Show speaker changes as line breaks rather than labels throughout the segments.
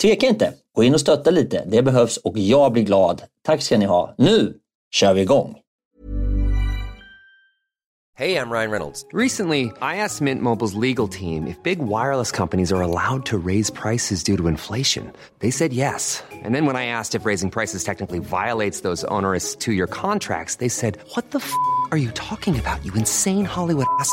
tveka inte. Gå in och stötta lite. Det behövs och jag blir glad. Tack ska ni ha. Nu kör vi igång!
Hej, jag Ryan Reynolds. Recently, I asked Mint Mobiles legal team if big wireless companies are allowed to raise prices due to inflation. They said yes. And then when I asked if raising prices technically violates those onerous two-year contracts, they said, what the f*** are you talking about, you insane Hollywood ass?"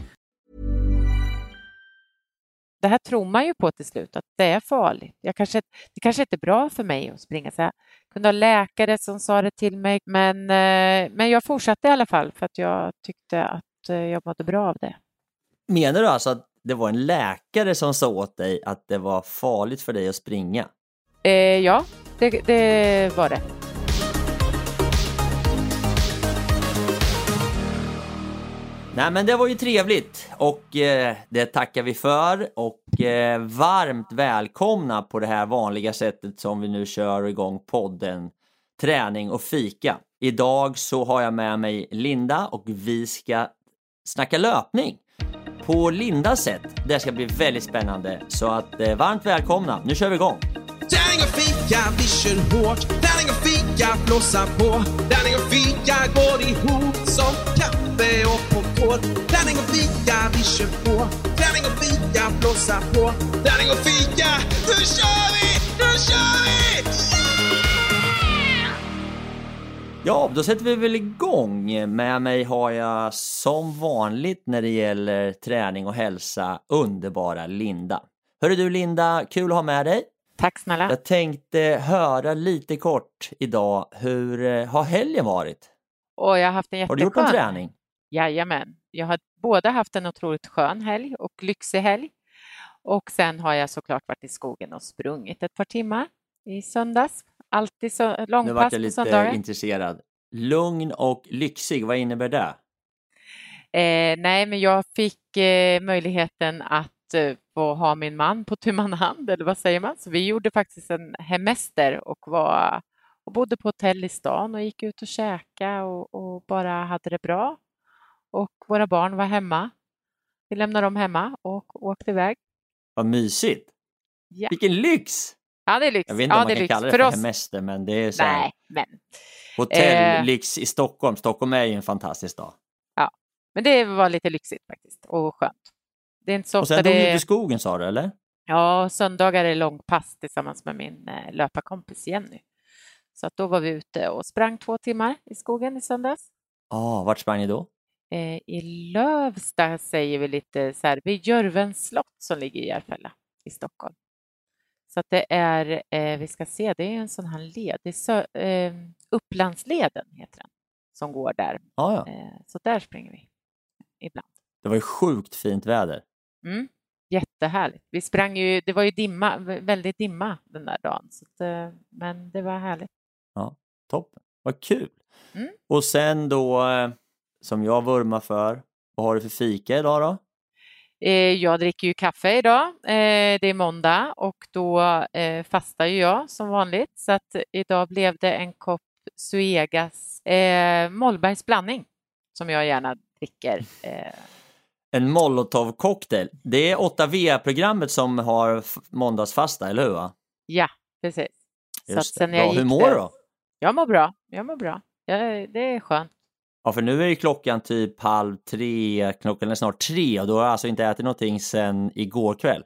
det här tror man ju på till slut, att det är farligt. Jag kanske, det kanske inte är bra för mig att springa. Så jag kunde ha läkare som sa det till mig, men, eh, men jag fortsatte i alla fall för att jag tyckte att eh, jag mådde bra av det.
Menar du alltså att det var en läkare som sa åt dig att det var farligt för dig att springa?
Eh, ja, det, det var det.
Nej men det var ju trevligt och eh, det tackar vi för och eh, varmt välkomna på det här vanliga sättet som vi nu kör igång podden Träning och fika. Idag så har jag med mig Linda och vi ska snacka löpning på Lindas sätt. Det ska bli väldigt spännande så att eh, varmt välkomna. Nu kör vi igång! Träning och fika, vi kör hårt. Träning och fika, blåsa på. Träning och fika går ihop som kaffe och popcorn. Träning och fika, vi kör på. Träning och fika, blåsa på. Träning och fika, nu kör vi! Nu kör vi! Yeah! Ja, då sätter vi väl igång. Med mig har jag som vanligt när det gäller träning och hälsa underbara Linda. Hörru du Linda, kul att ha med dig.
Tack snälla.
Jag tänkte höra lite kort idag, hur eh, har helgen varit?
Och jag har haft en
jätteskön. Har du gjort någon träning?
Jajamän. Jag har både haft en otroligt skön helg och lyxig helg. Och sen har jag såklart varit i skogen och sprungit ett par timmar i söndags. Alltid så långpass på söndagar. Nu vart jag
lite intresserad. Lugn och lyxig, vad innebär det?
Eh, nej, men jag fick eh, möjligheten att Eh, få ha min man på tu man hand, eller vad säger man? Så vi gjorde faktiskt en hemester och, var, och bodde på hotell i stan och gick ut och käkade och, och bara hade det bra. Och våra barn var hemma. Vi lämnade dem hemma och åkte iväg.
Vad mysigt! Ja. Vilken lyx!
Ja, det är lyx.
Jag vet inte
ja,
om man kan kalla det för, för oss... hemester, men det är så här...
Nej, men...
Hotelllyx eh... i Stockholm. Stockholm är ju en fantastisk stad.
Ja, men det var lite lyxigt faktiskt och skönt.
Det är inte så och sen drog du till skogen sa du, eller?
Ja, söndagar är långpass tillsammans med min eh, löparkompis Jenny. Så att då var vi ute och sprang två timmar i skogen i söndags.
Ah, vart sprang ni då?
Eh, i Lövsta säger vi lite så här, vid Jörvens slott som ligger i Järfälla i Stockholm. Så att det är, eh, vi ska se, det är en sån här led, det är så, eh, Upplandsleden heter den, som går där.
Ja, ja.
Eh, så där springer vi ibland.
Det var ju sjukt fint väder.
Mm. Jättehärligt. Vi sprang ju, det var ju dimma, väldigt dimma den där dagen, så att, eh, men det var härligt.
Ja, toppen. Vad kul!
Mm.
Och sen då, eh, som jag vurmar för, vad har du för fika idag då?
Eh, Jag dricker ju kaffe idag. Eh, Det är måndag och då eh, fastar ju jag som vanligt. Så att idag blev det en kopp Suegas Mollbergs blandning som jag gärna dricker.
En molotov-cocktail. Det är 8V-programmet som har måndagsfasta, eller hur? Va?
Ja, precis. Så
Just det.
sen jag
Bra. Hur mår du då?
Jag mår bra. Jag mår bra. Jag, det är skönt.
Ja, för nu är ju klockan typ halv tre, klockan är snart tre och då har jag alltså inte ätit någonting sedan igår kväll.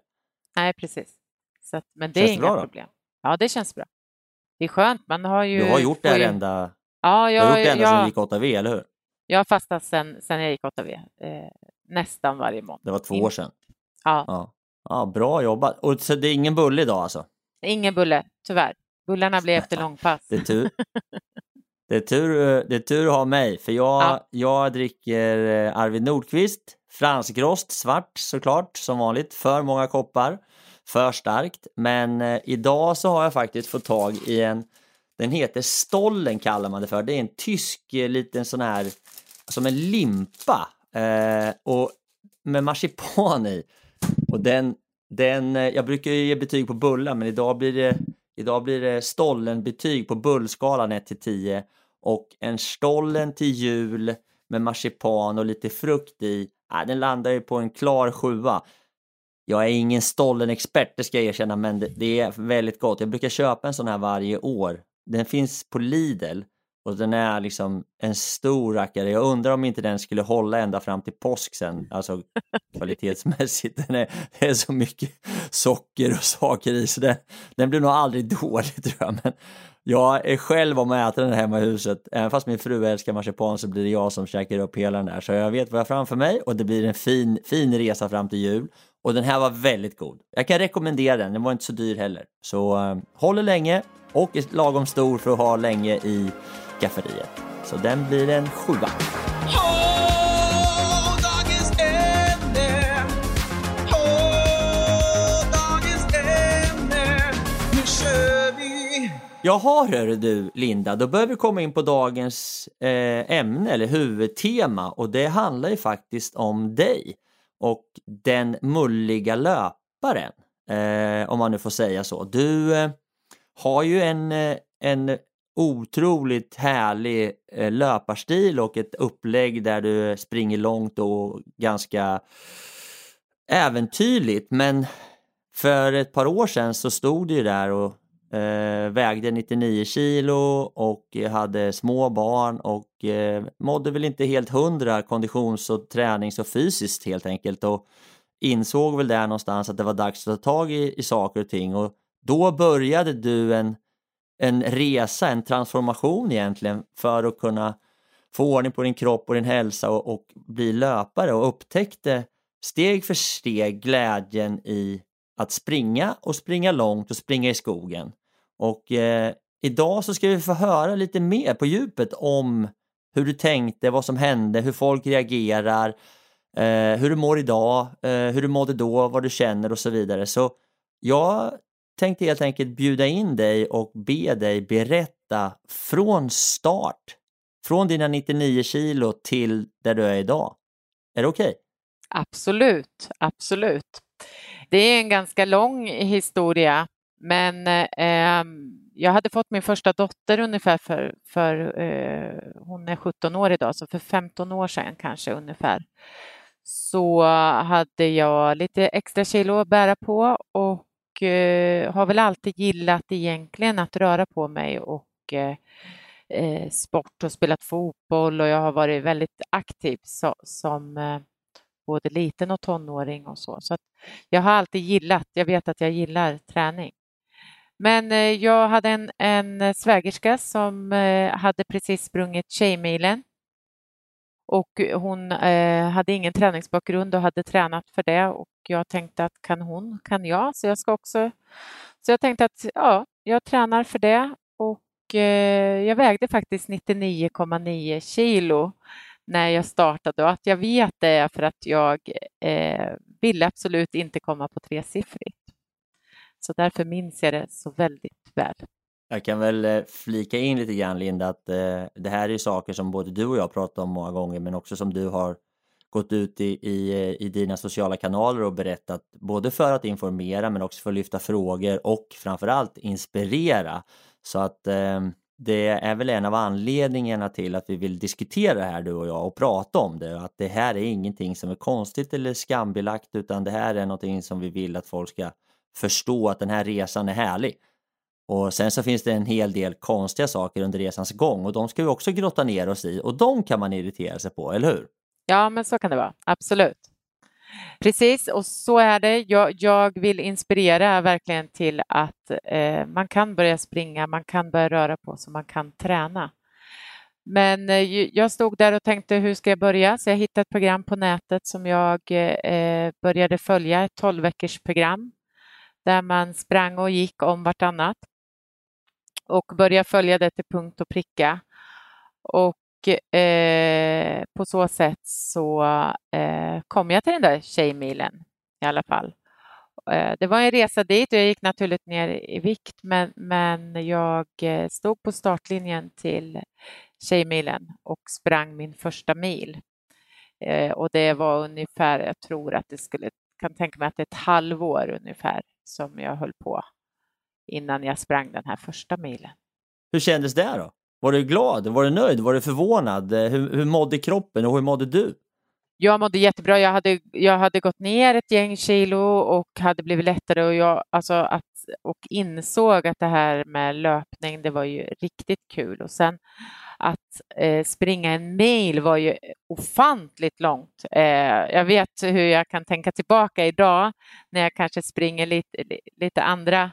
Nej, precis. Så att, men det
Känns
är inga
bra då?
problem. Ja, det känns bra. Det är skönt. Man har ju...
Du har gjort det här
ju-
ända,
Ja,
du har
jag,
gjort det ända
jag,
sedan du gick 8V, eller hur?
jag har fastat sen, sen jag gick 8V. Eh, nästan varje måndag.
Det var två år sedan.
Ja,
Ja. ja, bra jobbat. Och så det är ingen bulle idag alltså?
ingen bulle, tyvärr. Bullarna blev efter långpass.
Det är tur. Det är tur, eh, det är tur att ha mig, för jag,
Ja.
jag dricker eh, Arvid Nordqvist, franskrost, svart såklart, som vanligt. För många koppar, för starkt. Men eh, idag så har jag faktiskt fått tag i en, den heter Stollen kallar man det för. Det är en tysk eh, liten sån här, som en limpa eh, och med marsipan i. Och den, den, jag brukar ju ge betyg på bullar men idag blir det, idag blir det stollen-betyg på bullskalan 1 till 10 och en stollen till jul med marsipan och lite frukt i, äh, den landar ju på en klar sjua. Jag är ingen stollen-expert, det ska jag erkänna, men det, det är väldigt gott. Jag brukar köpa en sån här varje år. Den finns på Lidl och den är liksom en stor rackare. Jag undrar om inte den skulle hålla ända fram till påsk sen, alltså kvalitetsmässigt. Den är, det är så mycket socker och saker i så den, den blir nog aldrig dålig tror jag. Men jag är själv om att äta den hemma i huset. Även fast min fru älskar marsipan så blir det jag som käkar upp hela den där. Så jag vet vad jag har framför mig och det blir en fin, fin resa fram till jul. Och den här var väldigt god. Jag kan rekommendera den, den var inte så dyr heller. Så äh, håller länge och är lagom stor för att ha länge i skafferiet. Så den blir en sjua. Jaha hörru du Linda, då börjar vi komma in på dagens eh, ämne eller huvudtema och det handlar ju faktiskt om dig och den mulliga löparen, eh, om man nu får säga så. Du eh, har ju en, eh, en otroligt härlig eh, löparstil och ett upplägg där du springer långt och ganska äventyrligt. Men för ett par år sedan så stod du ju där och eh, vägde 99 kilo och hade små barn och eh, mådde väl inte helt hundra konditions och tränings och fysiskt helt enkelt och insåg väl där någonstans att det var dags att ta tag i, i saker och ting. Och då började du en, en resa, en transformation egentligen för att kunna få ordning på din kropp och din hälsa och, och bli löpare och upptäckte steg för steg glädjen i att springa och springa långt och springa i skogen. Och eh, idag så ska vi få höra lite mer på djupet om hur du tänkte, vad som hände, hur folk reagerar, eh, hur du mår idag, eh, hur du mådde då, vad du känner och så vidare. Så jag tänkte helt enkelt bjuda in dig och be dig berätta från start, från dina 99 kilo till där du är idag. Är det okej?
Absolut, absolut. Det är en ganska lång historia, men eh, jag hade fått min första dotter ungefär för, för eh, hon är 17 år idag, så för 15 år sedan kanske ungefär. Så hade jag lite extra kilo att bära på och eh, har väl alltid gillat egentligen att röra på mig och eh, eh, sport och spelat fotboll och jag har varit väldigt aktiv så, som eh, både liten och tonåring och så. Så att jag har alltid gillat, jag vet att jag gillar träning. Men eh, jag hade en, en svägerska som eh, hade precis sprungit Tjejmilen och eh, hon eh, hade ingen träningsbakgrund och hade tränat för det och jag tänkte att kan hon, kan jag, så jag ska också... Så jag tänkte att ja, jag tränar för det och eh, jag vägde faktiskt 99,9 kilo när jag startade och att jag vet det är för att jag eh, ville absolut inte komma på tresiffrigt. Så därför minns jag det så väldigt väl.
Jag kan väl eh, flika in lite grann Linda att eh, det här är saker som både du och jag pratat om många gånger men också som du har gått ut i, i, eh, i dina sociala kanaler och berättat både för att informera men också för att lyfta frågor och framförallt inspirera. Så att eh, det är väl en av anledningarna till att vi vill diskutera det här du och jag och prata om det. Att det här är ingenting som är konstigt eller skambelagt utan det här är någonting som vi vill att folk ska förstå att den här resan är härlig. Och sen så finns det en hel del konstiga saker under resans gång och de ska vi också grotta ner oss i och de kan man irritera sig på, eller hur?
Ja, men så kan det vara. Absolut. Precis, och så är det. Jag, jag vill inspirera verkligen till att eh, man kan börja springa, man kan börja röra på sig, man kan träna. Men eh, jag stod där och tänkte hur ska jag börja? Så jag hittade ett program på nätet som jag eh, började följa, ett 12 veckors program där man sprang och gick om vartannat och börja följa det till punkt och pricka. Och eh, på så sätt så eh, kom jag till den där tjejmilen i alla fall. Eh, det var en resa dit och jag gick naturligt ner i vikt men, men jag eh, stod på startlinjen till Tjejmilen och sprang min första mil. Eh, och det var ungefär, jag tror att det skulle, kan tänka mig att det är ett halvår ungefär som jag höll på innan jag sprang den här första milen.
Hur kändes det då? Var du glad? Var du nöjd? Var du förvånad? Hur, hur mådde kroppen och hur mådde du?
Jag mådde jättebra. Jag hade, jag hade gått ner ett gäng kilo och hade blivit lättare och, jag, alltså att, och insåg att det här med löpning, det var ju riktigt kul. Och sen att eh, springa en mil var ju ofantligt långt. Eh, jag vet hur jag kan tänka tillbaka idag när jag kanske springer lite, lite andra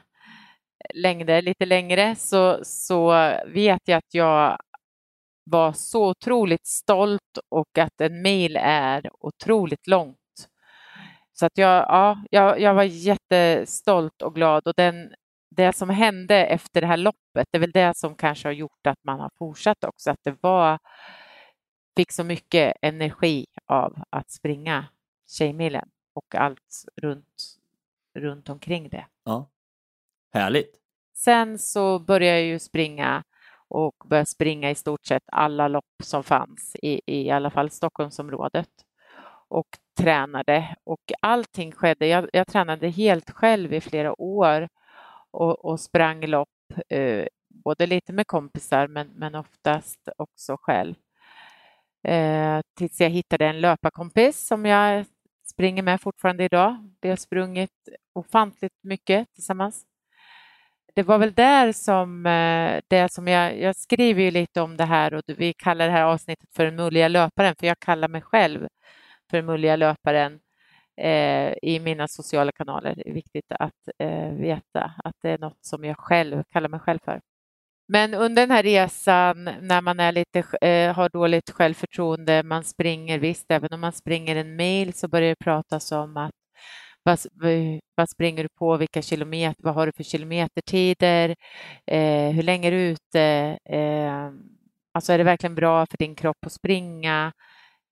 längder, lite längre, så, så vet jag att jag var så otroligt stolt och att en mil är otroligt långt. Så att jag, ja, jag, jag var jättestolt och glad och den, det som hände efter det här loppet, det är väl det som kanske har gjort att man har fortsatt också, att det var, fick så mycket energi av att springa Tjejmilen och allt runt, runt omkring det.
Ja. Härligt.
Sen så började jag ju springa och började springa i stort sett alla lopp som fanns i, i alla fall Stockholmsområdet och tränade och allting skedde. Jag, jag tränade helt själv i flera år och, och sprang lopp, eh, både lite med kompisar men, men oftast också själv. Eh, tills jag hittade en löparkompis som jag springer med fortfarande idag. Vi har sprungit ofantligt mycket tillsammans det var väl där som eh, det som jag, jag skriver ju lite om det här och vi kallar det här avsnittet för den mulliga löparen, för jag kallar mig själv för den mulliga löparen eh, i mina sociala kanaler. Det är viktigt att eh, veta att det är något som jag själv kallar mig själv för. Men under den här resan när man är lite, eh, har dåligt självförtroende, man springer visst, även om man springer en mil så börjar det pratas om att vad, vad springer du på? Vilka kilometer? Vad har du för kilometertider? Eh, hur länge är du ute? Eh, alltså är det verkligen bra för din kropp att springa?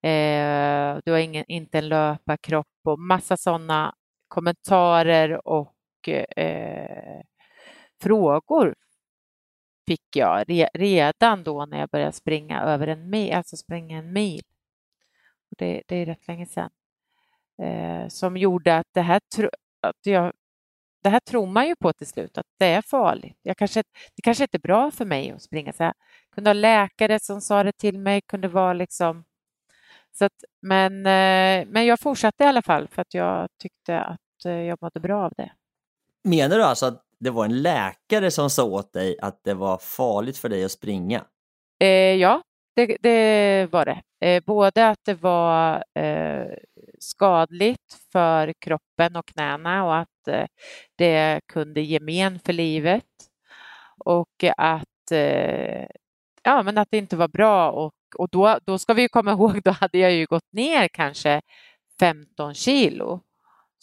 Eh, du har ingen, inte en löparkropp och massa sådana kommentarer och eh, frågor fick jag re, redan då när jag började springa över en mil, alltså springa en mil. Det, det är rätt länge sedan eh, som gjorde att det här, att jag, det här tror man ju på till slut, att det är farligt. Jag kanske, det kanske inte är bra för mig att springa. Så jag kunde ha läkare som sa det till mig, kunde vara liksom... Så att, men, eh, men jag fortsatte i alla fall för att jag tyckte att eh, jag mådde bra av det.
Menar du alltså att det var en läkare som sa åt dig att det var farligt för dig att springa?
Eh, ja, det, det, var det. Eh, både att det var eh, skadligt för kroppen och knäna och att eh, det kunde ge men för livet och att, eh, ja, men att det inte var bra och då, då ska vi komma ihåg, då hade jag ju gått ner kanske 15 kilo.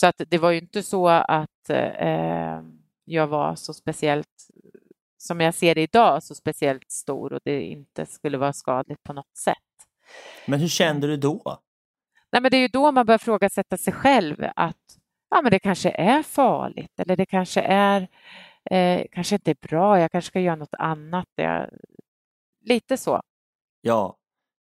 Så att det var ju inte så att eh, jag var så speciellt, som jag ser det idag, så speciellt stor och det inte skulle vara skadligt på något sätt.
Men hur kände du då?
Nej, men det är ju då man börjar frågasätta sig själv att ja, men det kanske är farligt eller det kanske är eh, kanske inte är bra, jag kanske ska göra något annat. Jag, lite så.
Ja,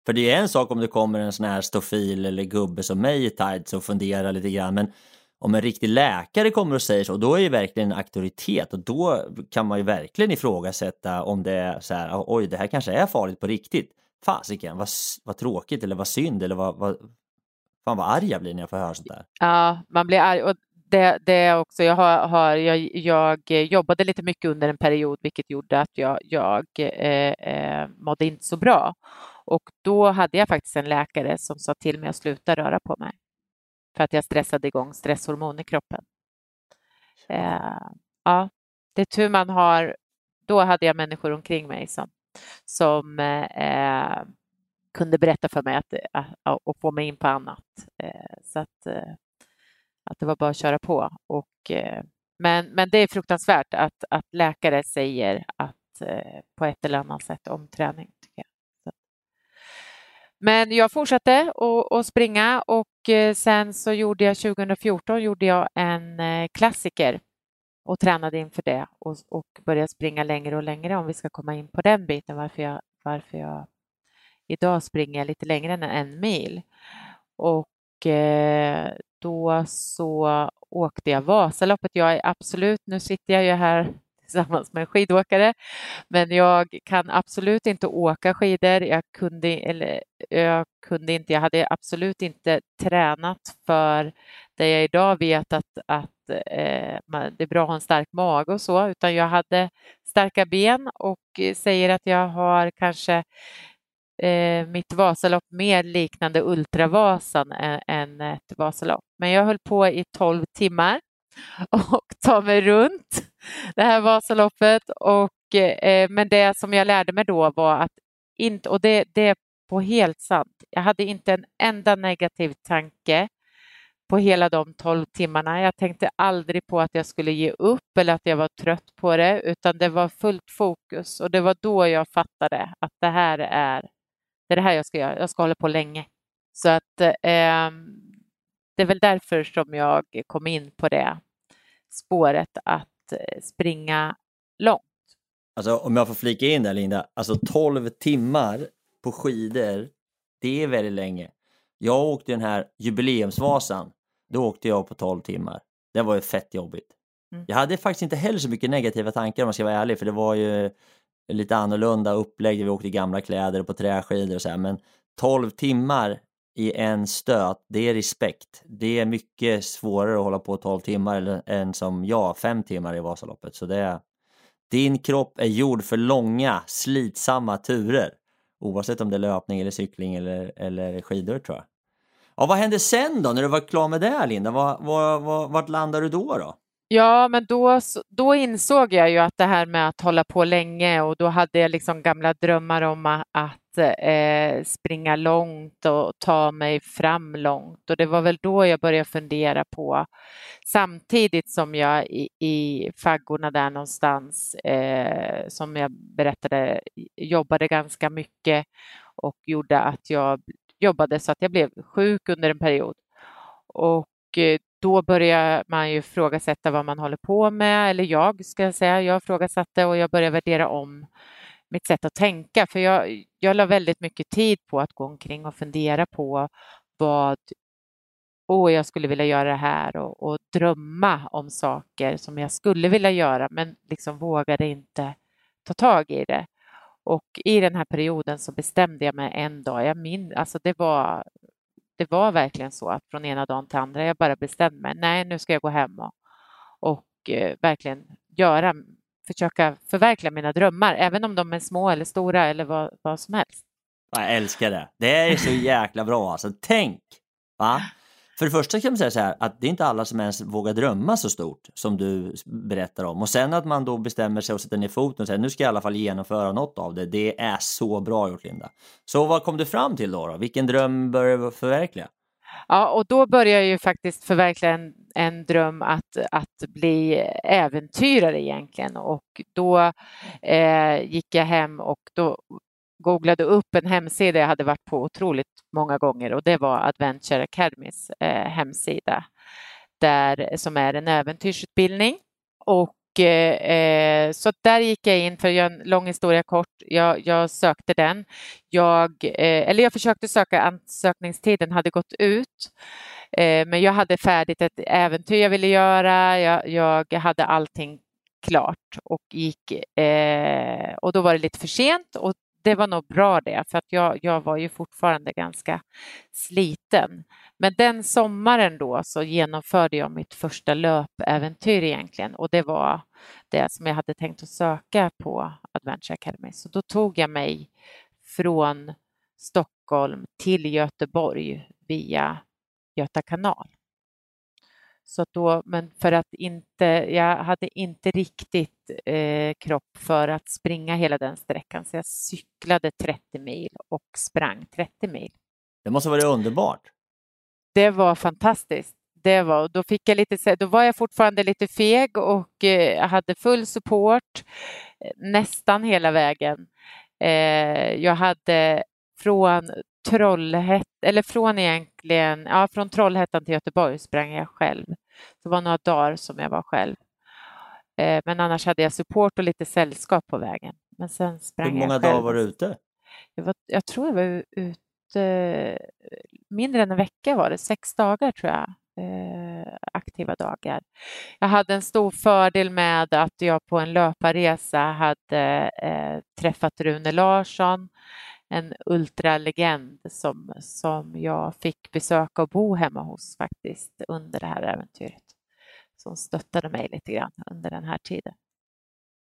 för det är en sak om det kommer en sån här stofil eller gubbe som mig i tights och funderar lite grann, men om en riktig läkare kommer och säger så, då är det verkligen en auktoritet och då kan man ju verkligen ifrågasätta om det är så här, oj, det här kanske är farligt på riktigt. Fasiken, vad, vad tråkigt eller vad synd eller vad, vad, fan vad arg jag blir när jag får höra sånt där.
Ja, man blir arg. Och det, det också, jag, har, har jag, jag jobbade lite mycket under en period vilket gjorde att jag, jag eh, eh, mådde inte så bra. Och då hade jag faktiskt en läkare som sa till mig att sluta röra på mig för att jag stressade igång stresshormon i kroppen. Eh, ja, det är tur man har. Då hade jag människor omkring mig som, som eh, kunde berätta för mig att, eh, att, och få mig in på annat. Eh, så att, eh, att det var bara att köra på. Och, men, men det är fruktansvärt att, att läkare säger att på ett eller annat sätt om träning. Tycker jag. Men jag fortsatte att springa och sen så gjorde jag 2014 gjorde jag en klassiker och tränade inför det och, och började springa längre och längre om vi ska komma in på den biten varför jag, varför jag Idag springer jag lite längre än en mil. Och eh, då så åkte jag Vasaloppet. Jag är absolut, nu sitter jag ju här tillsammans med en skidåkare, men jag kan absolut inte åka skidor. Jag kunde, eller, jag kunde inte, jag hade absolut inte tränat för det jag idag vet att, att eh, det är bra att ha en stark mage och så, utan jag hade starka ben och eh, säger att jag har kanske eh, mitt Vasalopp mer liknande Ultravasan än, än ett Vasalopp. Men jag höll på i 12 timmar och ta mig runt det här Vasaloppet. Och, eh, men det som jag lärde mig då var att inte, och det, det är på helt sant, jag hade inte en enda negativ tanke på hela de 12 timmarna. Jag tänkte aldrig på att jag skulle ge upp eller att jag var trött på det, utan det var fullt fokus och det var då jag fattade att det här är det är det här jag ska göra, jag ska hålla på länge. Så att eh, det är väl därför som jag kom in på det spåret att eh, springa långt.
Alltså om jag får flika in där Linda, alltså 12 timmar på skidor, det är väldigt länge. Jag åkte den här jubileumsvasan, då åkte jag på 12 timmar. Det var ju fett jobbigt. Mm. Jag hade faktiskt inte heller så mycket negativa tankar om jag ska vara ärlig, för det var ju lite annorlunda upplägg. Vi åkte i gamla kläder och på träskidor och så här. Men 12 timmar i en stöt, det är respekt. Det är mycket svårare att hålla på 12 timmar än som jag, 5 timmar i Vasaloppet. Så det är, din kropp är gjord för långa, slitsamma turer. Oavsett om det är löpning eller cykling eller, eller skidor tror jag. Ja, vad hände sen då när du var klar med det Linda? Var, var, var, vart landade du då? då?
Ja, men då, då insåg jag ju att det här med att hålla på länge och då hade jag liksom gamla drömmar om att, eh, springa långt och ta mig fram långt. Och det var väl då jag började fundera på, samtidigt som jag i, i faggorna där någonstans, eh, som jag berättade, jobbade ganska mycket och gjorde att jag jobbade så att jag blev sjuk under en period. Och eh, då börjar man ju ifrågasätta vad man håller på med, eller jag ska jag säga, jag ifrågasatte och jag började värdera om mitt sätt att tänka, för jag, jag la väldigt mycket tid på att gå omkring och fundera på vad åh, jag skulle vilja göra det här och, och, drömma om saker som jag skulle vilja göra, men liksom vågade inte ta tag i det. Och i den här perioden så bestämde jag mig en dag, jag min, alltså det var det var verkligen så att från ena dagen till andra, jag bara bestämde mig, nej nu ska jag gå hem och, och eh, verkligen göra, försöka förverkliga mina drömmar, även om de är små eller stora eller vad, vad som helst.
Jag älskar det. Det är så jäkla bra alltså. Tänk! Va? För det första kan man säga så här att det är inte alla som ens vågar drömma så stort som du berättar om. Och sen att man då bestämmer sig och sätter ner foten och säger nu ska jag i alla fall genomföra något av det. Det är så bra gjort Linda. Så vad kom du fram till då? då? Vilken dröm började du förverkliga?
Ja, och då började jag ju faktiskt förverkliga en, en dröm att, att bli äventyrare egentligen och då eh, gick jag hem och då googlade upp en hemsida jag hade varit på otroligt många gånger och det var Adventure Academys eh, hemsida där, som är en äventyrsutbildning. Och eh, eh så där gick jag in, för att göra en lång historia kort, jag, jag sökte den. Jag, eh, eller jag försökte söka, ansökningstiden hade gått ut. Eh, men jag hade färdigt ett äventyr jag ville göra, jag, jag hade allting klart och gick eh, och då var det lite för sent och det var nog bra det, för att jag, jag var ju fortfarande ganska sliten. Men den sommaren då så genomförde jag mitt första löpäventyr egentligen och det var det som jag hade tänkt att söka på Adventure Academy. Så då tog jag mig från Stockholm till Göteborg via Göta kanal. Så då, men för att inte, jag hade inte riktigt eh, kropp för att springa hela den sträckan så jag cyklade 30 mil och sprang 30 mil.
Det måste ha varit underbart.
Det var fantastiskt. Det var, då, fick jag lite, då var jag fortfarande lite feg och eh, hade full support eh, nästan hela vägen. Eh, jag hade från Trollhättan, eller från egentligen, ja från Trollhättan till Göteborg sprang jag själv. Det var några dagar som jag var själv. Eh, men annars hade jag support och lite sällskap på vägen. Men sen sprang
Hur många
jag
dagar var du ute?
Jag, var, jag tror jag var ute mindre än en vecka var det, sex dagar tror jag. Eh, aktiva dagar. Jag hade en stor fördel med att jag på en löparresa hade eh, träffat Rune Larsson en ultralegend som, som jag fick besöka och bo hemma hos faktiskt under det här äventyret. Som stöttade mig lite grann under den här tiden.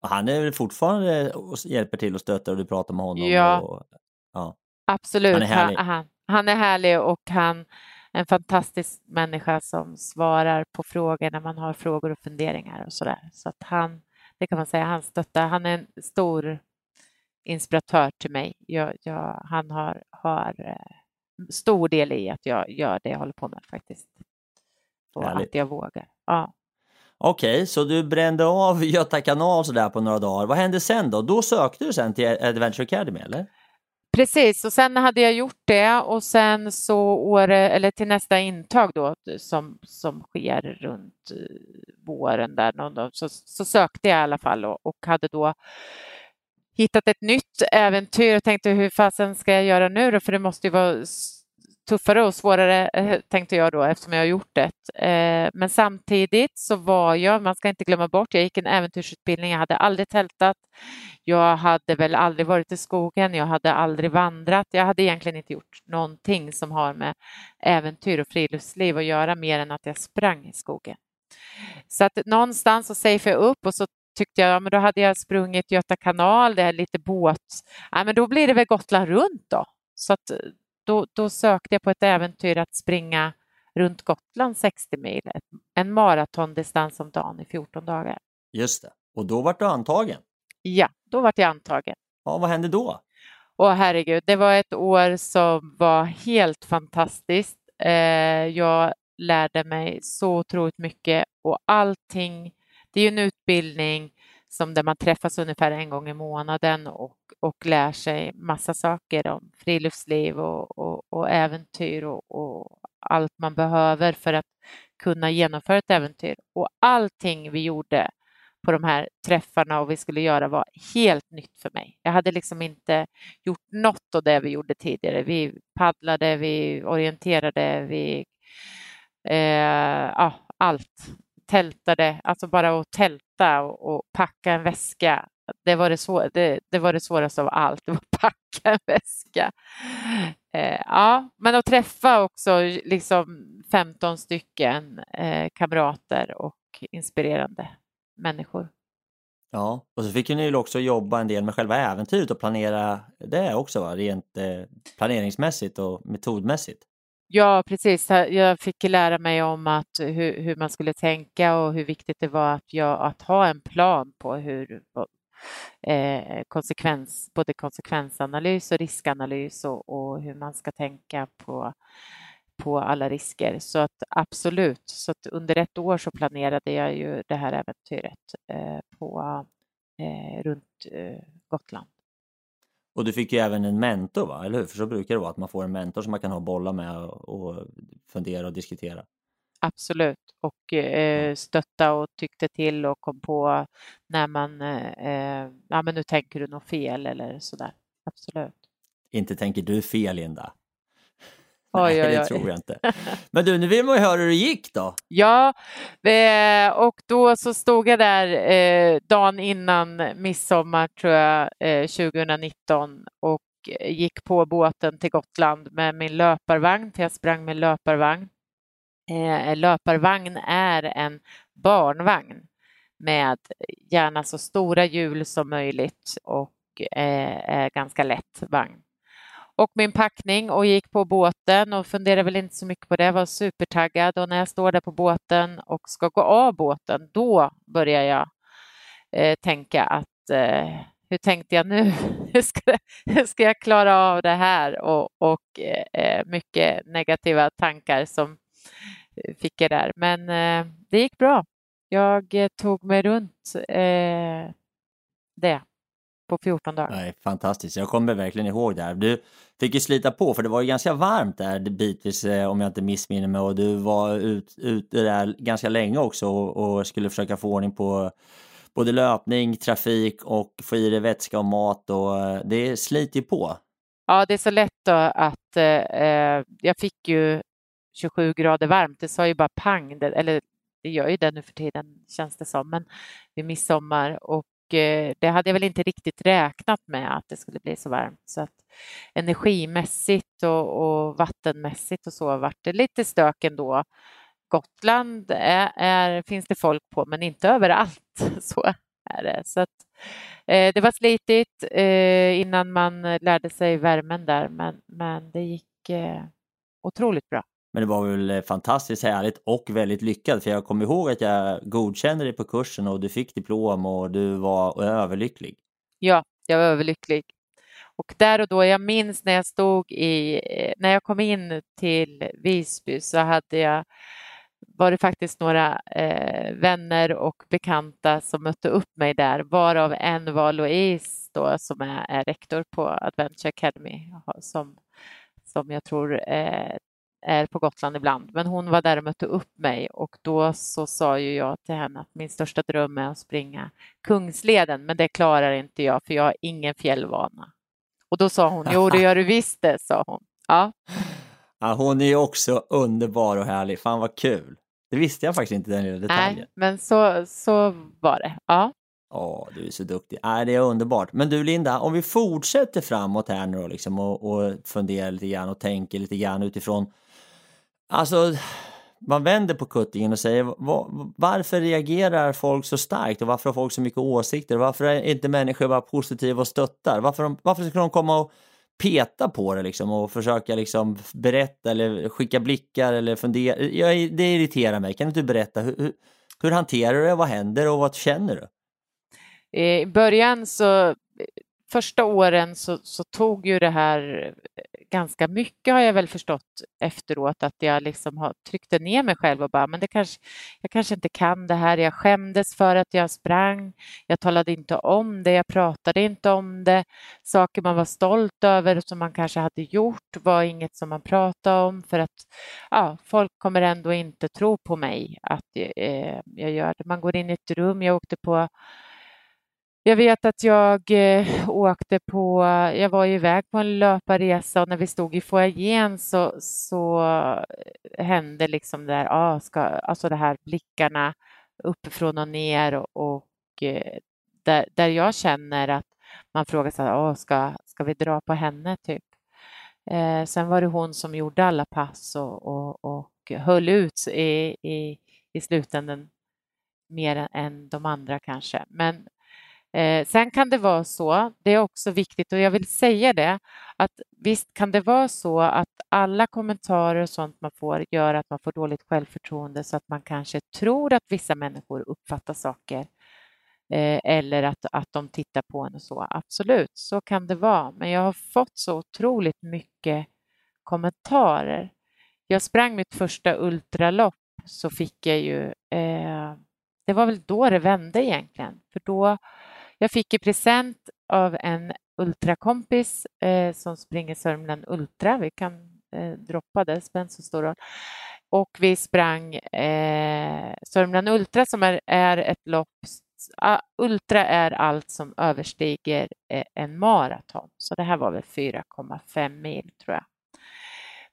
Han är väl fortfarande och hjälper till och stöttar och du pratar med honom?
Ja,
och, ja.
absolut.
Han är härlig.
Han, han, han är härlig och han en fantastisk människa som svarar på frågor när man har frågor och funderingar och sådär. Så att han, det kan man säga, han stöttar. Han är en stor inspiratör till mig. Jag, jag, han har, har eh, stor del i att jag gör det jag håller på med faktiskt. Och
Härligt.
att jag vågar. Ja.
Okej, så du brände av Göta kanal sådär på några dagar. Vad hände sen då? Då sökte du sen till Adventure Academy eller?
Precis, och sen hade jag gjort det och sen så år, eller till nästa intag då som, som sker runt eh, våren där någon dag, så, så sökte jag i alla fall och, och hade då hittat ett nytt äventyr och tänkte hur fasen ska jag göra nu då? För det måste ju vara tuffare och svårare eh, tänkte jag då eftersom jag har gjort det. Eh, Men samtidigt så var jag, man ska inte glömma bort, jag gick en äventyrsutbildning, jag hade aldrig tältat, jag hade väl aldrig varit i skogen, jag hade aldrig vandrat, jag hade egentligen inte gjort någonting som har med äventyr och friluftsliv att göra mer än att jag sprang i skogen. Så att någonstans så safeade jag upp och så tyckte jag, ja, men då hade jag sprungit Göta kanal, det är lite båt, ja, men då blir det väl Gotland runt då. Så att eh, då, då sökte jag på ett äventyr att springa runt Gotland 60 mil, en maratondistans om dagen i 14 dagar.
Just det. Och då vart du antagen.
Ja, då vart jag antagen.
Ja, vad hände då?
Åh herregud, det var ett år som var helt fantastiskt. Eh, jag lärde mig så otroligt mycket och allting. Det är ju en utbildning som där man träffas ungefär en gång i månaden och, och lär sig massa saker om friluftsliv och, och, och äventyr och, och allt man behöver för att kunna genomföra ett äventyr. Och allting vi gjorde på de här träffarna och vi skulle göra var helt nytt för mig. Jag hade liksom inte gjort något av det vi gjorde tidigare. Vi paddlade, vi orienterade, vi... Eh, ja, allt. Tältade, alltså bara att tälta och, och packa en väska. Det var det, svår, det, det var det svåraste av allt, det var att packa en väska. Eh, ja, men att träffa också liksom 15 stycken eh, kamrater och inspirerande människor.
Ja, och så fick ju ni ju också jobba en del med själva äventyret och planera det också, va? rent eh, planeringsmässigt och metodmässigt.
Ja, precis. Jag fick lära mig om att hur, hur, man skulle tänka och hur viktigt det var att, jag, att ha en plan på hur eh, konsekvens, både konsekvensanalys och riskanalys och, och, hur man ska tänka på, på alla risker. Så att absolut, så att under ett år så planerade jag ju det här äventyret eh, på, eh, runt eh, Gotland.
Och du fick ju även en mentor, va? eller hur? För så brukar det vara, att man får en mentor som man kan ha bolla med och fundera och diskutera.
Absolut, och eh, stötta och tyckte till och kom på när man, eh, ja men nu tänker du nog fel eller sådär. Absolut.
Inte tänker du fel, Linda?
Oj,
Nej,
oj, oj.
det tror jag inte. Men du, nu vill man ju höra hur det gick då.
Ja, eh, och då så stod jag där eh, dagen innan midsommar tror jag, 2019 eh, och gick på båten till Gotland med min löparvagn, för jag sprang med löparvagn. löparvagn är en barnvagn med gärna så stora hjul som möjligt och är ganska lätt vagn och min packning och gick på båten och funderade väl inte så mycket på det, var supertaggad och när jag står där på båten och ska gå av båten, då börjar jag eh, tänka att eh, hur tänkte jag nu? hur, ska, hur ska jag klara av det här? Och, och eh, eh mycket negativa tankar som eh, fick jag där. Men eh, det gick bra. Jag eh, tog mig runt eh, det på 14 dagar.
Nej, fantastiskt, jag kommer verkligen ihåg det här. Du fick ju slita på för det var ju ganska varmt där bitvis eh, om jag inte missminner mig och du var ute ut där ganska länge också och, och, skulle försöka få ordning på både löpning, trafik och få i dig vätska och mat och eh, det sliter ju på.
Ja, det är så lätt att eh, jag fick ju 27 grader varmt. Det sa ju bara pang, eller det gör ju det nu för tiden känns det som, men vid midsommar och Eh, Eh, det hade jag väl inte riktigt räknat med att det skulle bli så varmt. Så att energimässigt och, och vattenmässigt och så vart det lite stök ändå. Gotland är, är, finns det folk på, men inte överallt. Så är det. Så att, eh, det var slitigt eh, innan man lärde sig värmen där, men, men det gick eh, otroligt bra.
Men det var väl eh, fantastiskt härligt och väldigt lyckat för jag kommer ihåg att jag godkände dig på kursen och du fick diplom och du var överlycklig.
Ja, jag var överlycklig. Och där och då, jag minns när jag stod i, eh, när jag kom in till Visby så hade jag, var det faktiskt några eh, vänner och bekanta som mötte upp mig där, varav en var Louise då som är, är rektor på Adventure Academy som, som jag tror eh, är på Gotland ibland, men hon var där och mötte upp mig och då så sa ju jag till henne att min största dröm är att springa Kungsleden, men det klarar inte jag för jag har ingen fjällvana. Och då sa hon, jo det gör du visst det, sa hon. Ja.
ja hon är ju också underbar och härlig, fan vad kul. Det visste jag faktiskt inte den lilla detaljen.
Nej, men så, så var det. Ja.
Ja, du är så duktig. Äh, det är underbart. Men du Linda, om vi fortsätter framåt här nu då, liksom, och, och funderar lite grann och tänker lite grann utifrån Alltså, man vänder på kuttingen och säger var, varför reagerar folk så starkt och varför har folk så mycket åsikter? Varför är inte människor bara positiva och stöttar? Varför, varför ska de komma och peta på det liksom och försöka liksom berätta eller skicka blickar eller fundera? Jag, det irriterar mig. Kan inte du berätta hur, hur, hur hanterar du det? Vad händer och vad känner du?
I början så första åren så, så, tog ju det här ganska mycket har jag väl förstått efteråt att jag liksom har tryckte ner mig själv och bara, men det kanske, jag kanske inte kan det här. Jag skämdes för att jag sprang. Jag talade inte om det. Jag pratade inte om det. Saker man var stolt över som man kanske hade gjort var inget som man pratade om för att ja, folk kommer ändå inte tro på mig att eh, jag gör det. Man går in i ett rum. Jag åkte på jag vet att jag eh, åkte på, jag var iväg på en löparresa och när vi stod i foajén så, så eh, hände liksom där, ah, ska, alltså det här blickarna uppifrån och ner och, och eh, där, där jag känner att man frågar sig, ah, ska, ska vi dra på henne typ? Eh, sen var det hon som gjorde alla pass och, och, och höll ut i, i, i slutändan mer än de andra kanske. Men Eh, sen kan det vara så, det är också viktigt och jag vill säga det, att visst kan det vara så att alla kommentarer och sånt man får gör att man får dåligt självförtroende så att man kanske tror att vissa människor uppfattar saker eh, eller att, att de tittar på en och så. Absolut, så kan det vara. Men jag har fått så otroligt mycket kommentarer. Jag sprang mitt första ultralopp så fick jag ju, eh, det var väl då det vände egentligen, för då jag fick i present av en ultrakompis eh, som springer Sörmland Ultra. Vi kan eh, droppa det, spelar så stor roll. Och vi sprang eh, Sörmland Ultra som är, är ett lopp Uh, ultra är allt som överstiger eh, en maraton, så det här var väl 4,5 mil tror jag.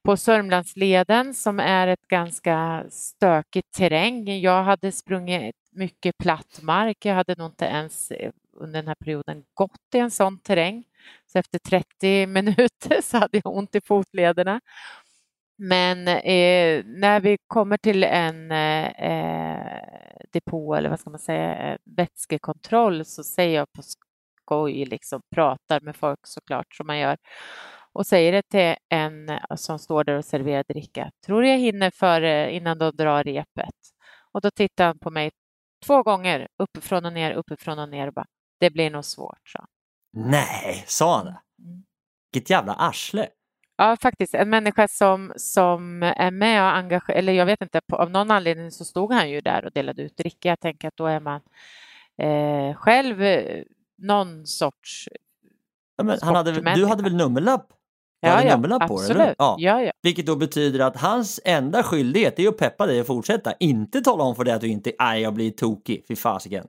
På Sörmlandsleden som är ett ganska stökigt terräng. Jag hade sprungit mycket platt mark. Jag hade nog inte ens eh, under den här perioden gått i en sån terräng. Så efter 30 minuter så hade jag ont i fotlederna. Men eh, när vi kommer till en eh, eh depå eller vad ska man säga, eh, vätskekontroll så säger jag på skoj, liksom pratar med folk såklart som man gör och säger det till en som står där och serverar dricka. Tror jag hinner före innan de drar repet? Och då tittar han på mig två gånger uppifrån och ner, uppifrån och ner och bara det blir nog svårt, så.
Nej, sa han det? Mm. Vilket jävla arsle.
Ja, faktiskt. En människa som, som är med och engagerar, eller jag vet inte, på, av någon anledning så stod han ju där och delade ut dricka. Jag tänker att då är man eh, själv eh, någon sorts
ja, hade, Du hade väl nummerlapp?
Ja, ja, nummerlapp absolut. På, eller? Ja. Ja, ja.
Vilket då betyder att hans enda skyldighet är att peppa dig att fortsätta, inte tala om för dig att du inte, nej jag blir tokig, fy fasiken.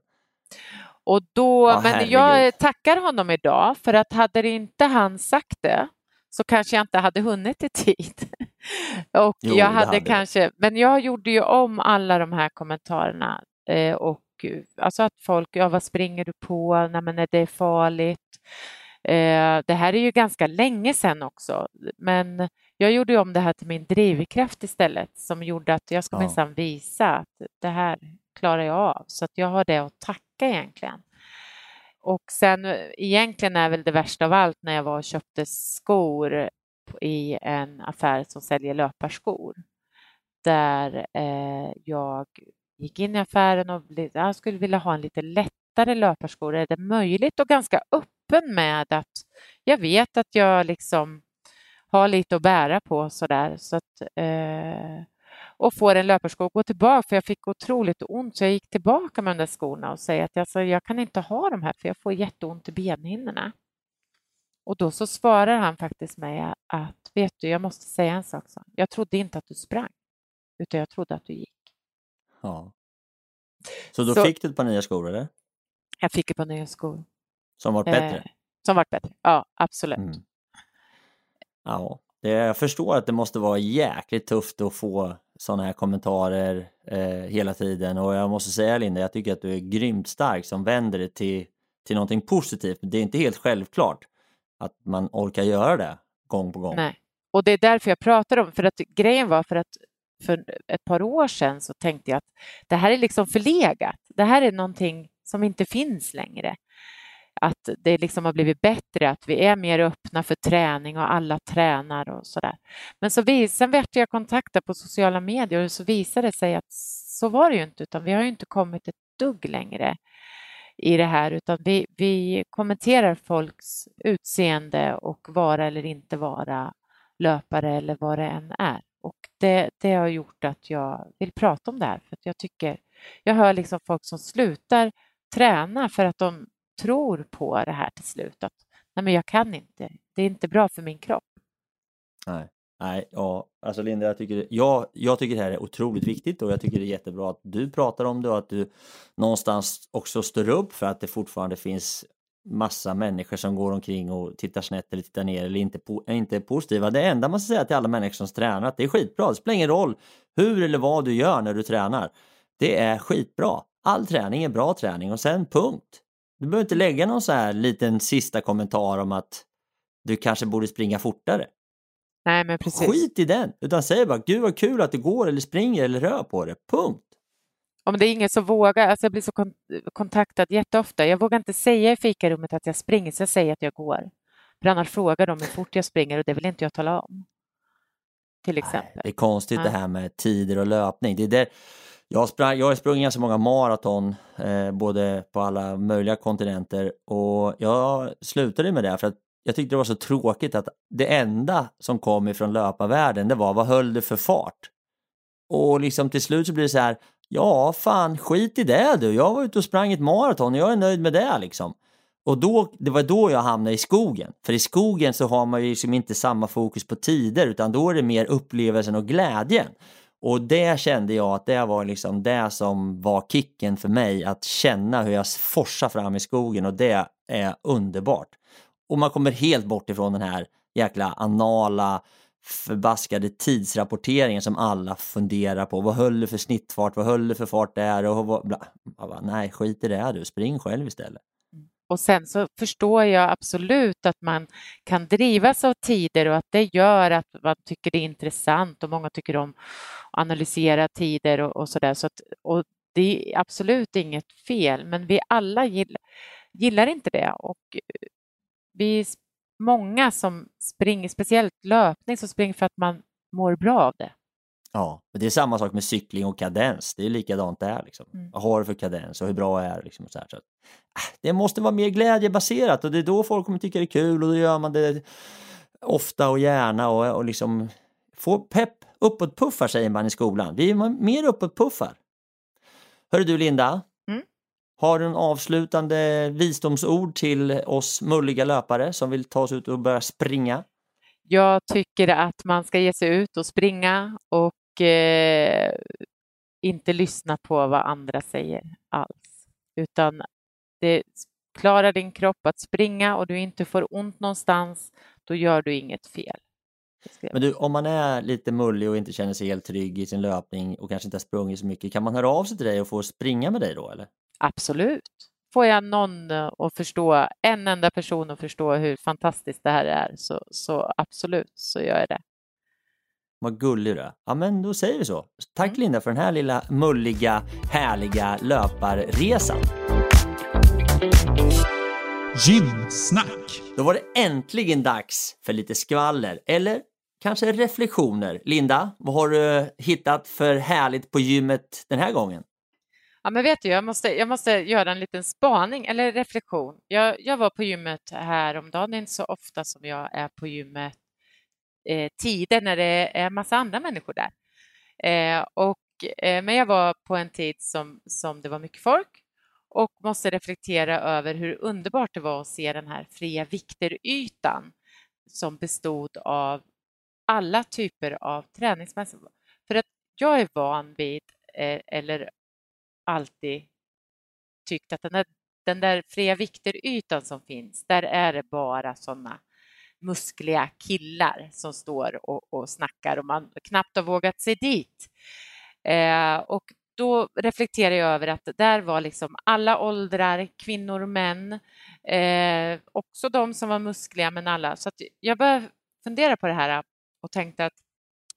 Och då, ja, men jag tackar honom idag för att hade inte han sagt det så kanske jag inte hade hunnit i tid. och jo, jag hade, hade kanske, men jag gjorde ju om alla de här kommentarerna eh, och alltså att folk, ja vad springer du på, nej men är det farligt? Eh, det här är ju ganska länge sedan också, men jag gjorde om det här till min drivkraft istället som gjorde att jag ska ja. minsann visa att det här klarar jag av. Så att jag har det att tacka egentligen. Och sen egentligen är väl det värsta av allt när jag var och köpte skor i en affär som säljer löparskor. Där eh, jag gick in i affären och jag skulle vilja ha en lite lättare löparskor. Är det möjligt? Och ganska öppen med att jag vet att jag liksom har lite att bära på sådär. Så att, eh, och får en löparsko och gå tillbaka för jag fick otroligt ont så jag gick tillbaka med de där skorna och säger att alltså, jag kan inte ha de här för jag får jätteont i benhinnorna. Och då så svarar han faktiskt mig att vet du, jag måste säga en sak. Så. Jag trodde inte att du sprang, utan jag trodde att du gick.
Ja. Så då så, fick du ett par nya skor, eller?
Jag fick ett par nya skor.
Som var bättre? Eh,
som var bättre, ja absolut. Mm.
Ja, det, jag förstår att det måste vara jäkligt tufft att få sådana här kommentarer eh, hela tiden och jag måste säga Linda, jag tycker att du är grymt stark som vänder det till, till någonting positivt. Det är inte helt självklart att man orkar göra det gång på gång.
Nej, och det är därför jag pratar om, för att grejen var för att för ett par år sedan så tänkte jag att det här är liksom förlegat. Det här är någonting som inte finns längre att det liksom har blivit bättre, att vi är mer öppna för träning och alla tränar och sådär. Men så vis, sen vart jag kontaktad på sociala medier och så visade det sig att så var det ju inte, utan vi har ju inte kommit ett dugg längre i det här, utan vi, vi kommenterar folks utseende och vara eller inte vara löpare eller vad det än är. Och det, det har gjort att jag vill prata om det här, för att jag tycker, jag hör liksom folk som slutar träna för att de tror på det här till slut. Att nej, men jag kan inte. Det är inte bra för min kropp.
Nej, nej ja, alltså Linda, jag tycker, jag, jag tycker det här är otroligt viktigt och jag tycker det är jättebra att du pratar om det och att du någonstans också står upp för att det fortfarande finns massa människor som går omkring och tittar snett eller tittar ner eller inte, är inte positiva. Det enda man ska säga till alla människor som tränar att det är skitbra. Det spelar ingen roll hur eller vad du gör när du tränar. Det är skitbra. All träning är bra träning och sen punkt. Du behöver inte lägga någon så här liten sista kommentar om att du kanske borde springa fortare.
Nej, men precis.
Skit i den, utan säg bara gud vad kul att du går eller springer eller rör på det. Punkt.
om det är ingen som vågar, alltså jag blir så kon kontaktad jätteofta. Jag vågar inte säga i fikarummet att jag springer, så jag säger att jag går. För annars frågar de hur fort jag springer och det vill inte jag tala om. Till exempel.
Det är konstigt ja. det här med tider och löpning. Det är där, jag, sprang, jag har sprungit ganska många maraton, eh, både på alla möjliga kontinenter och jag slutade med det för att jag tyckte det var så tråkigt att det enda som kom ifrån löparvärlden det var vad höll du för fart? Och liksom till slut så blir det så här, ja fan skit i det du, jag var ute och sprang ett maraton och jag är nöjd med det liksom. Och då, det var då jag hamnade i skogen. För i skogen så har man ju liksom inte samma fokus på tider utan då är det mer upplevelsen och glädjen. Och det kände jag att det var liksom det som var kicken för mig, att känna hur jag forsar fram i skogen och det är underbart. Och man kommer helt bort ifrån den här jäkla anala förbaskade tidsrapporteringen som alla funderar på. Vad höll du för snittfart? Vad höll du för fart där? Och vad, bla. Bara, nej, skit i det du. Spring själv istället.
Och sen så förstår jag absolut att man kan drivas av tider och att det gör att man tycker det är intressant och många tycker om att analysera tider och, och så där. Så att, och det är absolut inget fel, men vi alla gillar, gillar inte det och vi är många som springer, speciellt löpning, som springer för att man mår bra av det.
Ja, men det är samma sak med cykling och kadens. Det är likadant där. Liksom. Mm. Vad har du för kadens och hur bra är det? Liksom, så här, så att, äh, det måste vara mer glädjebaserat och det är då folk kommer tycka det är kul och då gör man det ofta och gärna och, och liksom få pepp. Uppåtpuffar säger man i skolan. Vi är mer uppåtpuffar. Hörru du Linda, mm. har du en avslutande visdomsord till oss mulliga löpare som vill ta oss ut och börja springa?
Jag tycker att man ska ge sig ut och springa och eh, inte lyssna på vad andra säger alls, utan det, klarar din kropp att springa och du inte får ont någonstans, då gör du inget fel.
Men du, om man är lite mullig och inte känner sig helt trygg i sin löpning och kanske inte har sprungit så mycket, kan man höra av sig till dig och få springa med dig då eller?
Absolut. Får jag någon att förstå, en enda person att förstå hur fantastiskt det här är, så, så absolut så gör jag det.
Vad gullig du är. Ja, men då säger vi så. Tack mm. Linda för den här lilla mulliga, härliga löparresan.
Gymsnack!
Då var det äntligen dags för lite skvaller, eller kanske reflektioner. Linda, vad har du hittat för härligt på gymmet den här gången?
Ja, men vet du, jag måste, jag måste göra en liten spaning eller reflektion. Jag, jag var på gymmet häromdagen, det är inte så ofta som jag är på gymmet eh, tider när det är massa andra människor där. Eh, och, eh, men jag var på en tid som, som det var mycket folk och måste reflektera över hur underbart det var att se den här fria vikterytan som bestod av alla typer av träningsmässor. För att jag är van vid, eh, eller alltid tyckt att den där, den där fria vikterytan som finns, där är det bara sådana muskliga killar som står och, och snackar och man knappt har vågat sig dit. Eh, och då reflekterar jag över att där var liksom alla åldrar, kvinnor och män, eh, också de som var muskliga, men alla. Så jag började fundera på det här och tänkte att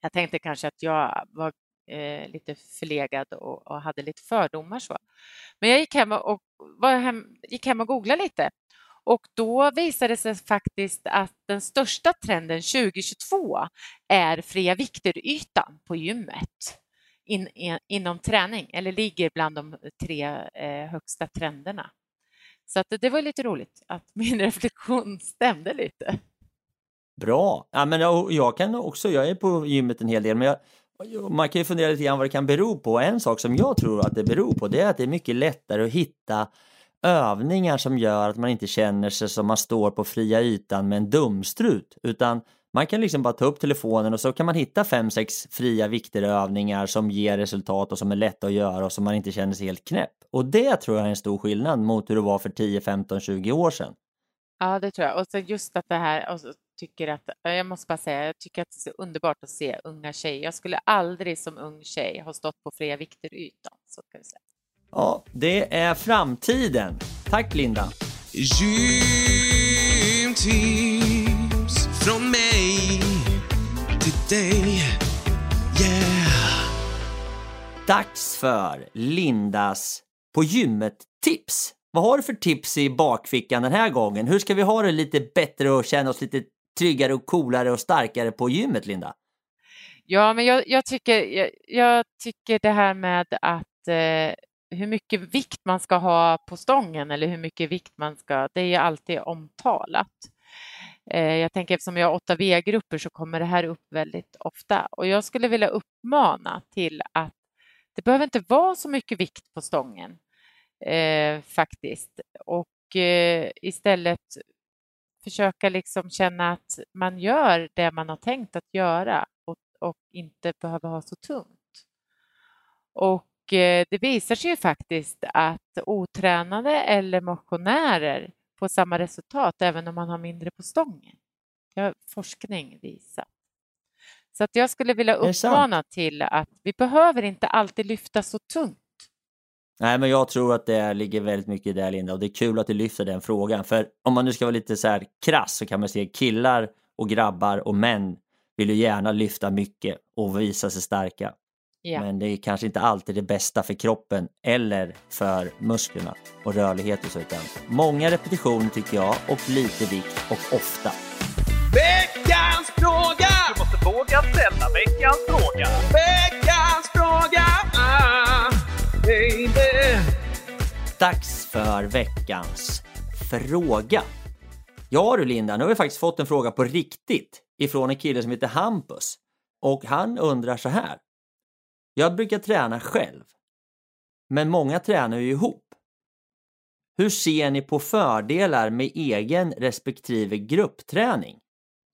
jag tänkte kanske att jag var eh, lite förlegad och, och, hade lite fördomar. Så. Men jag gick hem och, var hem, gick hem och googlade lite och då visade det sig faktiskt att den största trenden 2022 är fria vikter-ytan på gymmet in, in, inom träning eller ligger bland de tre eh, högsta trenderna. Så att det var lite roligt att min reflektion stämde lite.
Bra! Ja, men jag, jag kan också, jag är på gymmet en hel del, men jag, man kan ju fundera lite grann vad det kan bero på. En sak som jag tror att det beror på det är att det är mycket lättare att hitta övningar som gör att man inte känner sig som man står på fria ytan med en dumstrut utan man kan liksom bara ta upp telefonen och så kan man hitta fem, sex fria vikterövningar som ger resultat och som är lätta att göra och som man inte känner sig helt knäpp. Och det tror jag är en stor skillnad mot hur det var för 10, 15, 20 år sedan.
Ja, det tror jag. Och så just att det här, och tycker att, jag måste bara säga, jag tycker att det är så underbart att se unga tjejer. Jag skulle aldrig som ung tjej ha stått på fria vikter-ytan. Så kan vi säga.
Ja, det är framtiden. Tack Linda. Gymtips från mig till dig. Yeah. Dags för Lindas på gymmet-tips. Vad har du för tips i bakfickan den här gången? Hur ska vi ha det lite bättre och känna oss lite tryggare och coolare och starkare på gymmet, Linda?
Ja, men jag, jag tycker, jag, jag, tycker det här med att eh, hur mycket vikt man ska ha på stången eller hur mycket vikt man ska, det är ju alltid omtalat. Eh, jag tänker eftersom jag har åtta V-grupper så kommer det här upp väldigt ofta och jag skulle vilja uppmana till att det behöver inte vara så mycket vikt på stången eh, faktiskt och eh, istället försöka liksom känna att man gör det man har tänkt att göra och, och inte behöver ha så tungt. Och det visar sig ju faktiskt att otränade eller motionärer får samma resultat även om man har mindre på stången. Det har forskning visat. Så att jag skulle vilja uppmana till att vi behöver inte alltid lyfta så tungt.
Nej, men jag tror att det ligger väldigt mycket i det Linda och det är kul att du lyfter den frågan. För om man nu ska vara lite så här krass så kan man se killar och grabbar och män vill ju gärna lyfta mycket och visa sig starka. Ja. Men det är kanske inte alltid det bästa för kroppen eller för musklerna och rörlighet och så utan många repetitioner tycker jag och lite vikt och ofta.
Veckans fråga! Du måste våga ställa veckans fråga. Veckans fråga! Ah, baby.
Dags för veckans fråga. Ja du Linda, nu har vi faktiskt fått en fråga på riktigt ifrån en kille som heter Hampus. Och han undrar så här. Jag brukar träna själv. Men många tränar ju ihop. Hur ser ni på fördelar med egen respektive gruppträning?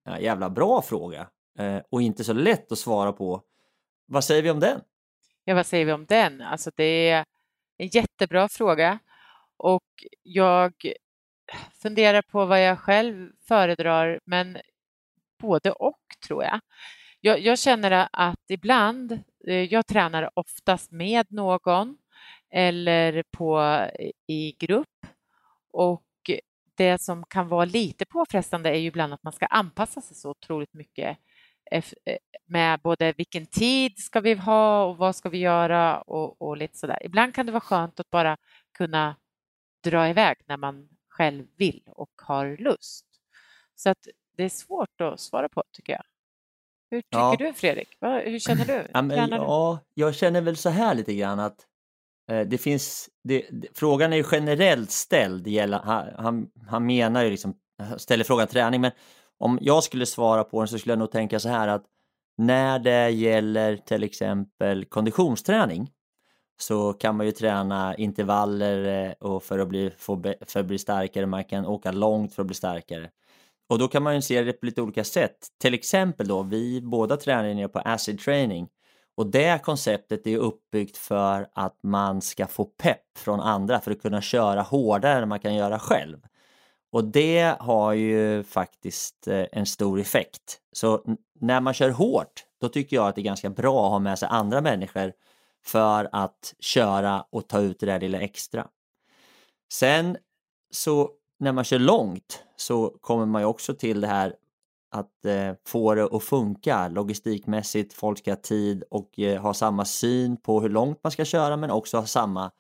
Ja, jävla bra fråga eh, och inte så lätt att svara på. Vad säger vi om den?
Ja, vad säger vi om den? Alltså det är en jättebra fråga och jag funderar på vad jag själv föredrar, men både och tror jag. Jag, jag känner att ibland, eh, jag tränar oftast med någon eller på, i grupp och det som kan vara lite påfrestande är ju ibland att man ska anpassa sig så otroligt mycket eh, med både vilken tid ska vi ha och vad ska vi göra och, och lite sådär. Ibland kan det vara skönt att bara kunna dra iväg när man själv vill och har lust. Så att det är svårt att svara på tycker jag. Hur tycker ja. du Fredrik? Hur känner du?
Ja, men, ja, jag känner väl så här lite grann att eh, det finns, det, det, frågan är ju generellt ställd, gäller, han, han, menar ju liksom, ställer frågan träning, men om jag skulle svara på den så skulle jag nog tänka så här att när det gäller till exempel konditionsträning så kan man ju träna intervaller eh, och för att bli, för att bli starkare, man kan åka långt för att bli starkare. Och då kan man ju se det på lite olika sätt. Till exempel då, vi båda tränar på acid training och det konceptet är uppbyggt för att man ska få pepp från andra för att kunna köra hårdare än man kan göra själv. Och det har ju faktiskt eh, en stor effekt. Så när man kör hårt, då tycker jag att det är ganska bra att ha med sig andra människor för att köra och ta ut det där lilla extra. Sen så när man kör långt så kommer man ju också till det här att eh, få det att funka logistikmässigt, folk ska ha tid och eh, ha samma syn på hur långt man ska köra men också ha samma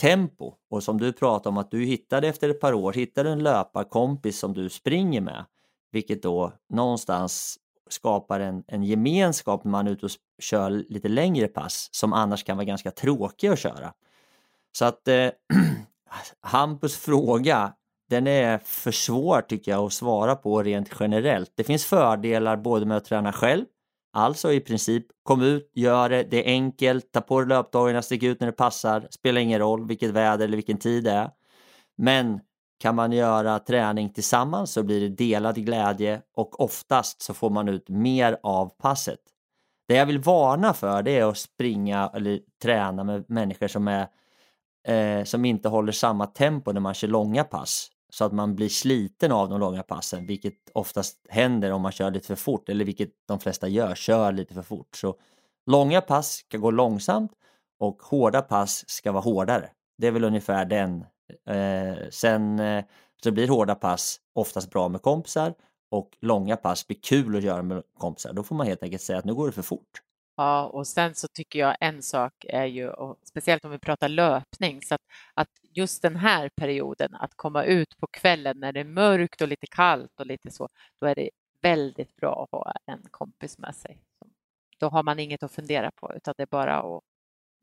tempo. Och som du pratade om att du hittade efter ett par år, hittade en löparkompis som du springer med, vilket då någonstans skapar en, en gemenskap när man är ute och kör lite längre pass som annars kan vara ganska tråkiga att köra. Så att eh, Hampus fråga den är för svår tycker jag att svara på rent generellt. Det finns fördelar både med att träna själv, alltså i princip kom ut, gör det, det är enkelt, ta på dig löpdagarna, stick ut när det passar, spelar ingen roll vilket väder eller vilken tid det är. Men kan man göra träning tillsammans så blir det delad glädje och oftast så får man ut mer av passet. Det jag vill varna för det är att springa eller träna med människor som, är, eh, som inte håller samma tempo när man kör långa pass så att man blir sliten av de långa passen, vilket oftast händer om man kör lite för fort, eller vilket de flesta gör, kör lite för fort. Så långa pass ska gå långsamt och hårda pass ska vara hårdare. Det är väl ungefär den. Eh, sen eh, så blir hårda pass oftast bra med kompisar och långa pass blir kul att göra med kompisar. Då får man helt enkelt säga att nu går det för fort.
Ja, och sen så tycker jag en sak är ju, och speciellt om vi pratar löpning, så att, att just den här perioden, att komma ut på kvällen när det är mörkt och lite kallt och lite så, då är det väldigt bra att ha en kompis med sig. Då har man inget att fundera på, utan det är bara att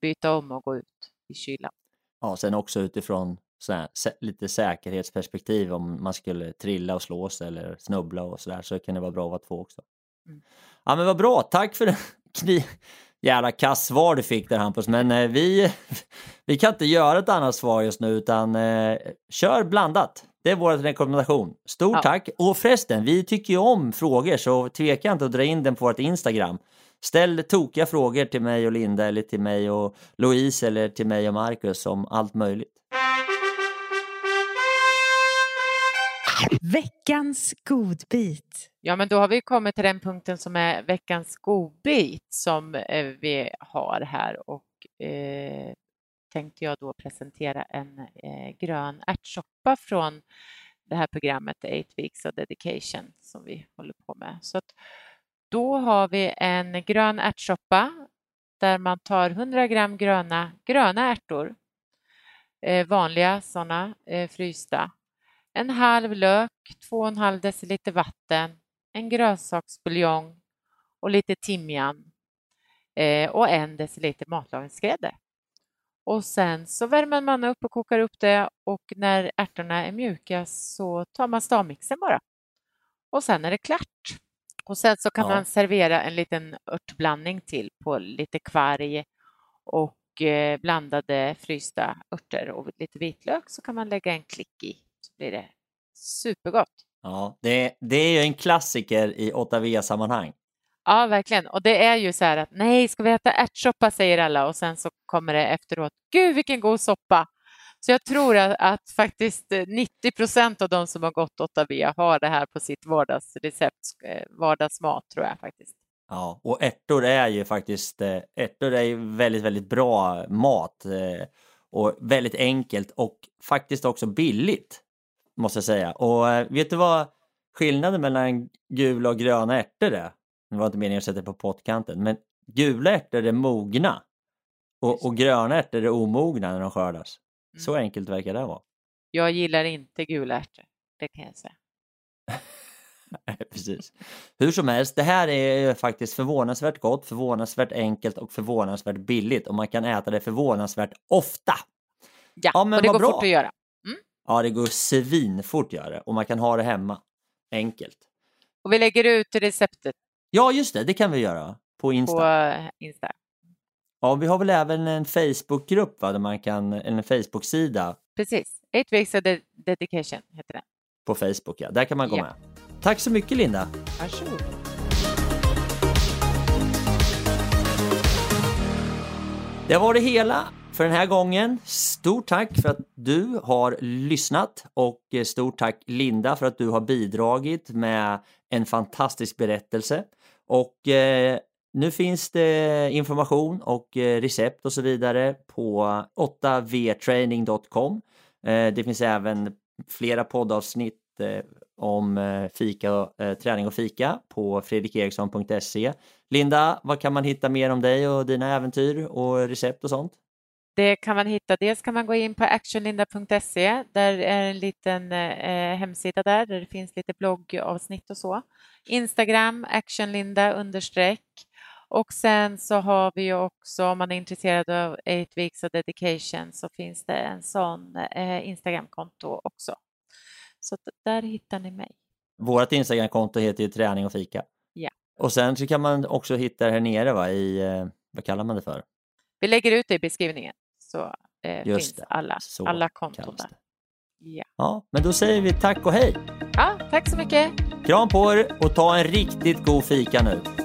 byta om och gå ut i kylan.
Ja, sen också utifrån så här, lite säkerhetsperspektiv om man skulle trilla och slå sig eller snubbla och sådär så kan det vara bra att vara två också. Mm. Ja men vad bra, tack för det kni... jävla kass svar du fick där Hampus, men eh, vi, vi kan inte göra ett annat svar just nu utan eh, kör blandat. Det är vår rekommendation. Stort ja. tack! Och förresten, vi tycker ju om frågor så tveka inte att dra in den på vårt Instagram. Ställ tokiga frågor till mig och Linda eller till mig och Louise eller till mig och Marcus om allt möjligt.
Veckans godbit.
Ja, men då har vi kommit till den punkten som är veckans godbit som eh, vi har här och eh, tänkte jag då presentera en eh, grön ärtsoppa från det här programmet Eight Weeks of Dedication som vi håller på med. Så att då har vi en grön ärtsoppa där man tar 100 gram gröna, gröna ärtor, eh, vanliga sådana eh, frysta en halv lök, 2,5 deciliter vatten, en grönsaksbuljong och lite timjan eh, och en deciliter matlagningsgrädde. Och sen så värmer man upp och kokar upp det och när ärtorna är mjuka så tar man stavmixen bara. Och sen är det klart. Och sen så kan ja. man servera en liten örtblandning till på lite kvarg och eh, blandade frysta örter och lite vitlök så kan man lägga en klick i blir det supergott.
Ja, det, det är ju en klassiker i 8V-sammanhang.
Ja, verkligen. Och det är ju så här att nej, ska vi äta ärtsoppa, säger alla och sen så kommer det efteråt, gud vilken god soppa. Så jag tror att, att faktiskt 90 procent av de som har gått 8V har det här på sitt vardagsrecept, eh, vardagsmat tror jag faktiskt.
Ja, och ärtor är ju faktiskt, eh, ärtor är väldigt, väldigt bra mat eh, och väldigt enkelt och faktiskt också billigt måste jag säga. Och eh, vet du vad skillnaden mellan gula och gröna ärtor är? Det var inte meningen att sätta på pottkanten, men gula ärtor är mogna och, och gröna ärtor är omogna när de skördas. Mm. Så enkelt verkar det vara.
Jag gillar inte gula ärtor, det kan jag säga.
Precis. Hur som helst, det här är faktiskt förvånansvärt gott, förvånansvärt enkelt och förvånansvärt billigt och man kan äta det förvånansvärt ofta.
Ja, ja och det går bra. fort att göra.
Ja, det går svinfort gör det och man kan ha det hemma. Enkelt.
Och vi lägger ut receptet.
Ja, just det, det kan vi göra på Insta.
På eh, Insta.
Ja, vi har väl även en Facebookgrupp, va, där man kan, en Facebook-sida.
Precis, Eight Weeks of Dedication heter den.
På Facebook, ja. Där kan man gå ja. med. Tack så mycket, Linda.
Varsågod.
Det var det hela för den här gången. Stort tack för att du har lyssnat och eh, stort tack Linda för att du har bidragit med en fantastisk berättelse. Och eh, nu finns det information och eh, recept och så vidare på 8vtraining.com. Eh, det finns även flera poddavsnitt eh, om eh, fika, eh, träning och fika på fredrikeriksson.se. Linda, vad kan man hitta mer om dig och dina äventyr och recept och sånt?
Det kan man hitta. Dels kan man gå in på actionlinda.se. Där är en liten eh, hemsida där, där det finns lite bloggavsnitt och så. Instagram actionlinda understreck. Och sen så har vi ju också, om man är intresserad av 8 weeks of dedication, så finns det en sån eh, Instagramkonto också. Så där hittar ni mig.
Vårt Instagramkonto heter ju träning och fika.
Ja.
Och sen så kan man också hitta det här nere va, i, eh, vad kallar man det för?
Vi lägger ut det i beskrivningen så eh, finns det. alla, så alla konton där.
Ja. ja, men då säger vi tack och hej!
Ja, tack så mycket!
Kram på er och ta en riktigt god fika nu!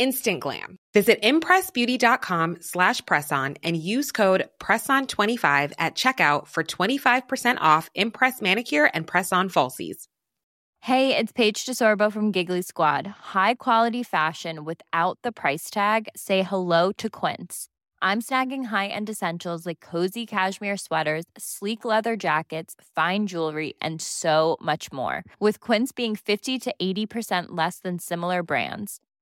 Instant glam. Visit impressbeauty.com slash presson and use code PRESSON25 at checkout for 25% off Impress Manicure and Press-On Falsies.
Hey, it's Paige DeSorbo from Giggly Squad. High quality fashion without the price tag. Say hello to Quince. I'm snagging high-end essentials like cozy cashmere sweaters, sleek leather jackets, fine jewelry, and so much more. With Quince being 50 to 80% less than similar brands.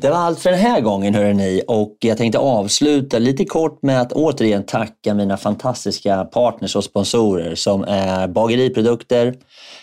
Det var allt för den här gången hörrni. Och jag tänkte avsluta lite kort med att återigen tacka mina fantastiska partners och sponsorer som är Bageriprodukter,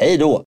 Hej då!